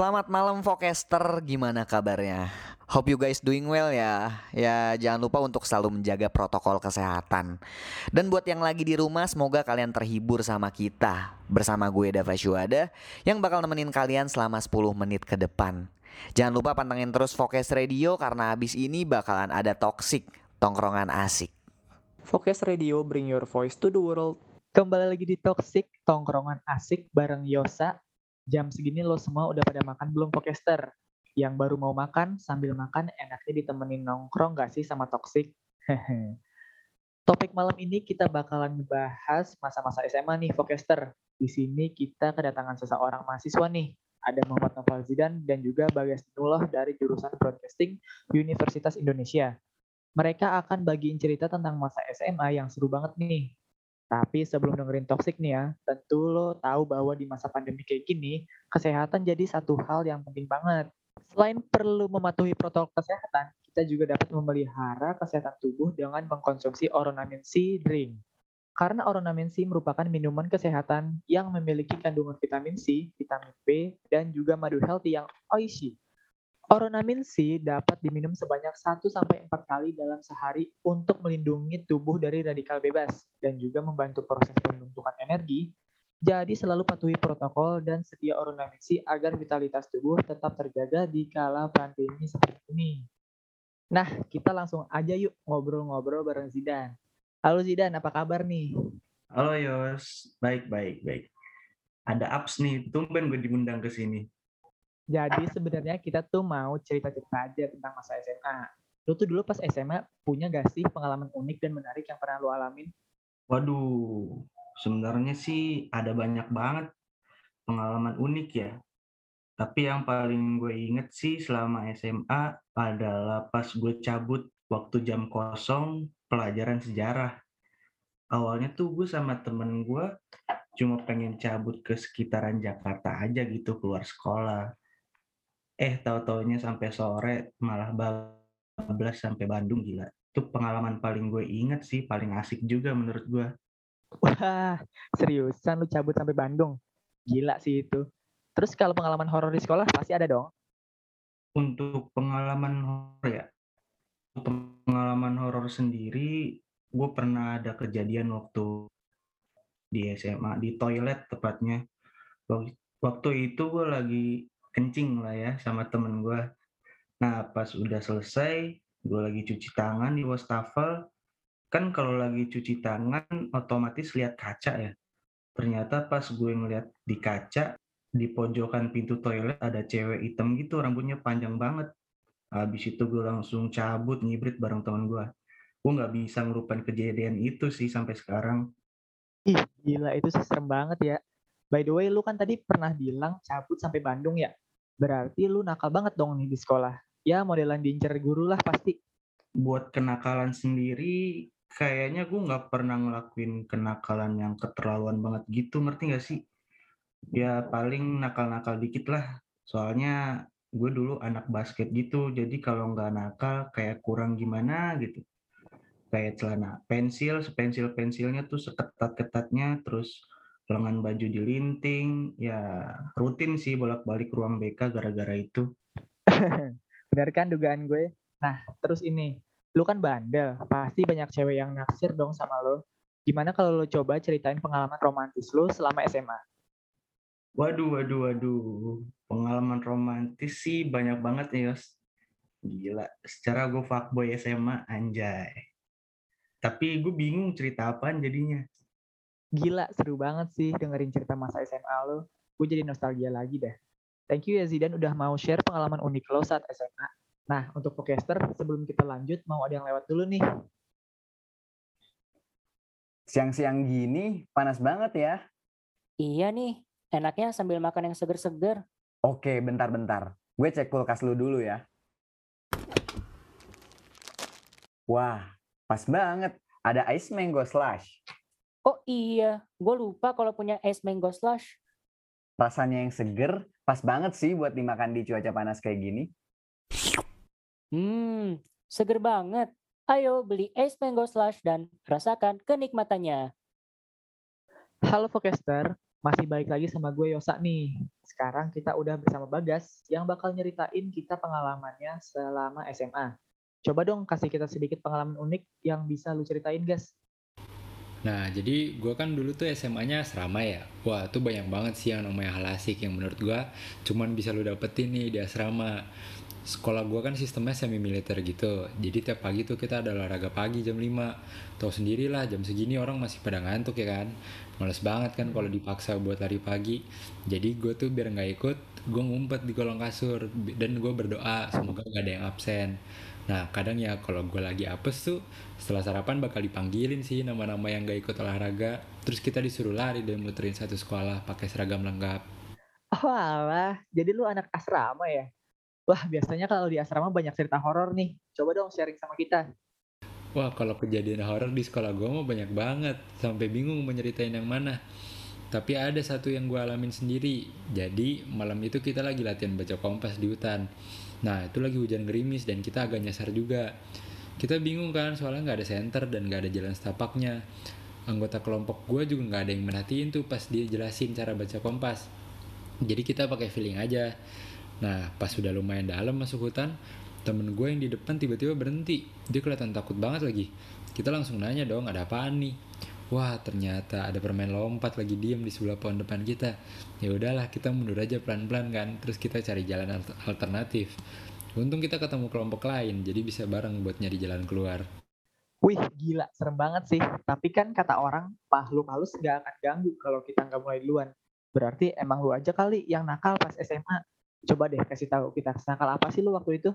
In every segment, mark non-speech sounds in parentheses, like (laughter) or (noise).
Selamat malam Vokester, gimana kabarnya? Hope you guys doing well ya. Ya jangan lupa untuk selalu menjaga protokol kesehatan. Dan buat yang lagi di rumah, semoga kalian terhibur sama kita. Bersama gue Dava Syuada yang bakal nemenin kalian selama 10 menit ke depan. Jangan lupa pantengin terus Vokes Radio karena abis ini bakalan ada Toxic, tongkrongan asik. Focus Radio bring your voice to the world. Kembali lagi di Toxic, tongkrongan asik bareng Yosa. Jam segini lo semua udah pada makan belum Pokester? Yang baru mau makan, sambil makan enaknya ditemenin nongkrong gak sih sama? Hehe. Topik malam ini kita bakalan ngebahas masa-masa SMA nih Pokester. Di sini kita kedatangan seseorang mahasiswa nih. Ada Muhammad Noval Zidan dan juga Bagas Nullah dari jurusan Broadcasting Universitas Indonesia. Mereka akan bagiin cerita tentang masa SMA yang seru banget nih. Tapi sebelum dengerin toxic nih ya, tentu lo tahu bahwa di masa pandemi kayak gini, kesehatan jadi satu hal yang penting banget. Selain perlu mematuhi protokol kesehatan, kita juga dapat memelihara kesehatan tubuh dengan mengkonsumsi Oronamin C drink. Karena Oronamin C merupakan minuman kesehatan yang memiliki kandungan vitamin C, vitamin B, dan juga madu healthy yang oishi. Oronamin C dapat diminum sebanyak 1-4 kali dalam sehari untuk melindungi tubuh dari radikal bebas dan juga membantu proses pembentukan energi. Jadi selalu patuhi protokol dan sedia Oronamin C agar vitalitas tubuh tetap terjaga di kala pandemi seperti ini. Nah, kita langsung aja yuk ngobrol-ngobrol bareng Zidan. Halo Zidan, apa kabar nih? Halo Yos, baik baik baik. Ada apps nih, tumben gue diundang ke sini. Jadi sebenarnya kita tuh mau cerita-cerita aja tentang masa SMA. Lu tuh dulu pas SMA punya gak sih pengalaman unik dan menarik yang pernah lu alamin? Waduh, sebenarnya sih ada banyak banget pengalaman unik ya. Tapi yang paling gue inget sih selama SMA adalah pas gue cabut waktu jam kosong pelajaran sejarah. Awalnya tuh gue sama temen gue cuma pengen cabut ke sekitaran Jakarta aja gitu keluar sekolah eh tahu-taunya sampai sore malah bablas sampai Bandung gila itu pengalaman paling gue inget sih paling asik juga menurut gue Wah, seriusan lu cabut sampai Bandung? Gila sih itu. Terus kalau pengalaman horor di sekolah pasti ada dong? untuk pengalaman horor ya pengalaman horor sendiri gue pernah ada kejadian waktu di SMA di toilet tepatnya waktu itu gue lagi kencing lah ya sama temen gue. Nah pas udah selesai, gue lagi cuci tangan di wastafel, kan kalau lagi cuci tangan otomatis lihat kaca ya. Ternyata pas gue ngeliat di kaca, di pojokan pintu toilet ada cewek hitam gitu, rambutnya panjang banget. Habis itu gue langsung cabut ngibrit bareng teman gue. Gue nggak bisa ngerupain kejadian itu sih sampai sekarang. Ih, gila itu serem banget ya. By the way, lu kan tadi pernah bilang cabut sampai Bandung ya? Berarti lu nakal banget dong nih di sekolah. Ya modelan diincar guru lah pasti. Buat kenakalan sendiri, kayaknya gue nggak pernah ngelakuin kenakalan yang keterlaluan banget gitu, ngerti gak sih? Ya paling nakal-nakal dikit lah. Soalnya gue dulu anak basket gitu, jadi kalau nggak nakal kayak kurang gimana gitu. Kayak celana pensil, sepensil-pensilnya tuh seketat-ketatnya, terus lengan baju dilinting, ya rutin sih bolak-balik ruang BK gara-gara itu. (laughs) Benar kan dugaan gue? Nah, terus ini, lu kan bandel, pasti banyak cewek yang naksir dong sama lo. Gimana kalau lo coba ceritain pengalaman romantis lo selama SMA? Waduh, waduh, waduh. Pengalaman romantis sih banyak banget nih, Yos. Gila, secara gue fuckboy SMA, anjay. Tapi gue bingung cerita apaan jadinya. Gila, seru banget sih dengerin cerita masa SMA lo. Gue jadi nostalgia lagi deh. Thank you ya Zidan udah mau share pengalaman unik lo saat SMA. Nah, untuk podcaster, sebelum kita lanjut, mau ada yang lewat dulu nih. Siang-siang gini, panas banget ya. Iya nih, enaknya sambil makan yang seger-seger. Oke, bentar-bentar. Gue cek kulkas lu dulu ya. Wah, pas banget. Ada ice mango slush. Oh iya, gue lupa kalau punya es mango slush. Rasanya yang seger, pas banget sih buat dimakan di cuaca panas kayak gini. Hmm, seger banget. Ayo beli es mango slush dan rasakan kenikmatannya. Halo Podcaster, Masih balik lagi sama gue Yosa nih. Sekarang kita udah bersama Bagas yang bakal nyeritain kita pengalamannya selama SMA. Coba dong kasih kita sedikit pengalaman unik yang bisa lu ceritain, guys. Nah, jadi gue kan dulu tuh SMA-nya asrama ya. Wah, tuh banyak banget sih yang namanya hal asik yang menurut gue cuman bisa lu dapetin nih di asrama. Sekolah gue kan sistemnya semi militer gitu. Jadi tiap pagi tuh kita ada olahraga pagi jam 5. Tahu sendiri lah jam segini orang masih pada ngantuk ya kan. Males banget kan kalau dipaksa buat lari pagi. Jadi gue tuh biar nggak ikut, gue ngumpet di kolong kasur dan gue berdoa semoga gak ada yang absen. Nah, kadang ya kalau gue lagi apes tuh setelah sarapan bakal dipanggilin sih nama-nama yang gak ikut olahraga. Terus kita disuruh lari dan muterin satu sekolah pakai seragam lengkap. Oh alah, jadi lu anak asrama ya? Wah, biasanya kalau di asrama banyak cerita horor nih. Coba dong sharing sama kita. Wah, kalau kejadian horor di sekolah gue mah banyak banget. Sampai bingung mau nyeritain yang mana. Tapi ada satu yang gue alamin sendiri. Jadi malam itu kita lagi latihan baca kompas di hutan. Nah itu lagi hujan gerimis dan kita agak nyasar juga. Kita bingung kan soalnya nggak ada senter dan nggak ada jalan setapaknya. Anggota kelompok gue juga nggak ada yang merhatiin tuh pas dia jelasin cara baca kompas. Jadi kita pakai feeling aja. Nah pas sudah lumayan dalam masuk hutan, temen gue yang di depan tiba-tiba berhenti. Dia kelihatan takut banget lagi. Kita langsung nanya dong ada apaan nih. Wah ternyata ada permain lompat lagi diem di sebelah pohon depan kita. Ya udahlah kita mundur aja pelan-pelan kan. Terus kita cari jalan al- alternatif. Untung kita ketemu kelompok lain, jadi bisa bareng buat nyari jalan keluar. Wih, gila, serem banget sih. Tapi kan kata orang, makhluk halus gak akan ganggu kalau kita nggak mulai duluan. Berarti emang lu aja kali yang nakal pas SMA. Coba deh kasih tahu kita nakal apa sih lu waktu itu?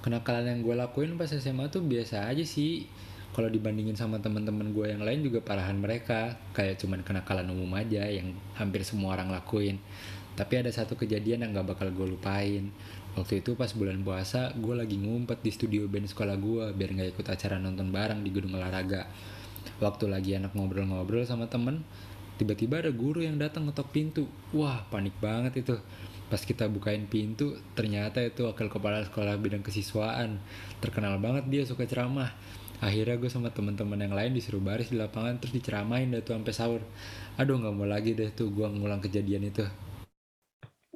Kenakalan yang gue lakuin pas SMA tuh biasa aja sih. Kalau dibandingin sama teman-teman gue yang lain juga parahan mereka. Kayak cuman kenakalan umum aja yang hampir semua orang lakuin. Tapi ada satu kejadian yang gak bakal gue lupain. Waktu itu pas bulan puasa, gue lagi ngumpet di studio band sekolah gue biar gak ikut acara nonton bareng di gedung olahraga. Waktu lagi anak ngobrol-ngobrol sama temen, tiba-tiba ada guru yang datang ngetok pintu. Wah, panik banget itu. Pas kita bukain pintu, ternyata itu wakil kepala sekolah bidang kesiswaan. Terkenal banget dia suka ceramah. Akhirnya gue sama teman-teman yang lain disuruh baris di lapangan terus diceramain dah tuh sampai sahur. Aduh nggak mau lagi deh tuh gue ngulang kejadian itu.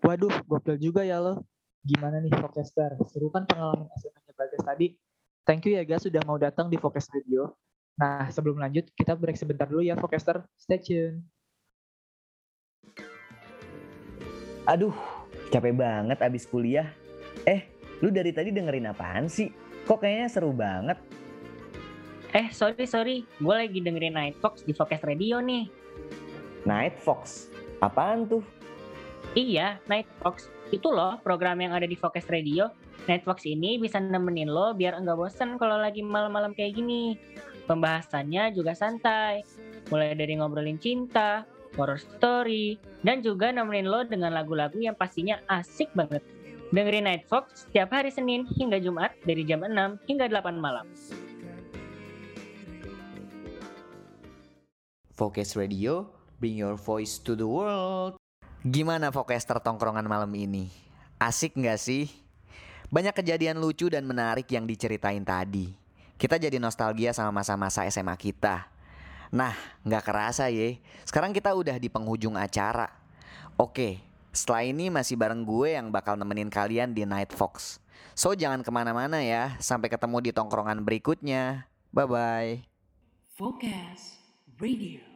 Waduh, gokil juga ya lo. Gimana nih Focaster? Seru kan pengalaman SMA-nya Bagas tadi. Thank you ya guys sudah mau datang di Focus Radio. Nah, sebelum lanjut, kita break sebentar dulu ya Focaster. Stay tune. Aduh, capek banget abis kuliah. Eh, lu dari tadi dengerin apaan sih? Kok kayaknya seru banget? Eh, sorry, sorry. Gue lagi dengerin Nightbox di Focus Radio nih. Night Fox. Apaan tuh? Iya, Nightbox. Itu loh program yang ada di Focus Radio. Nightbox ini bisa nemenin lo biar enggak bosen kalau lagi malam-malam kayak gini. Pembahasannya juga santai. Mulai dari ngobrolin cinta, horror story, dan juga nemenin lo dengan lagu-lagu yang pastinya asik banget. Dengerin Nightbox setiap hari Senin hingga Jumat dari jam 6 hingga 8 malam. Focus Radio, bring your voice to the world. Gimana Focaster tongkrongan malam ini? Asik nggak sih? Banyak kejadian lucu dan menarik yang diceritain tadi. Kita jadi nostalgia sama masa-masa SMA kita. Nah, nggak kerasa ye. Sekarang kita udah di penghujung acara. Oke, setelah ini masih bareng gue yang bakal nemenin kalian di Night Fox. So jangan ke mana-mana ya. Sampai ketemu di tongkrongan berikutnya. Bye-bye. Focus Radio.